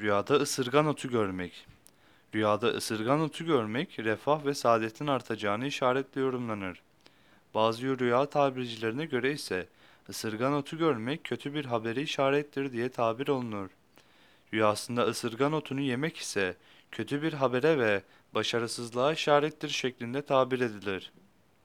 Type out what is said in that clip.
Rüyada ısırgan otu görmek. Rüyada ısırgan otu görmek, refah ve saadetin artacağını işaretle yorumlanır. Bazı rüya tabircilerine göre ise ısırgan otu görmek kötü bir haberi işarettir diye tabir olunur. Rüyasında ısırgan otunu yemek ise kötü bir habere ve başarısızlığa işarettir şeklinde tabir edilir.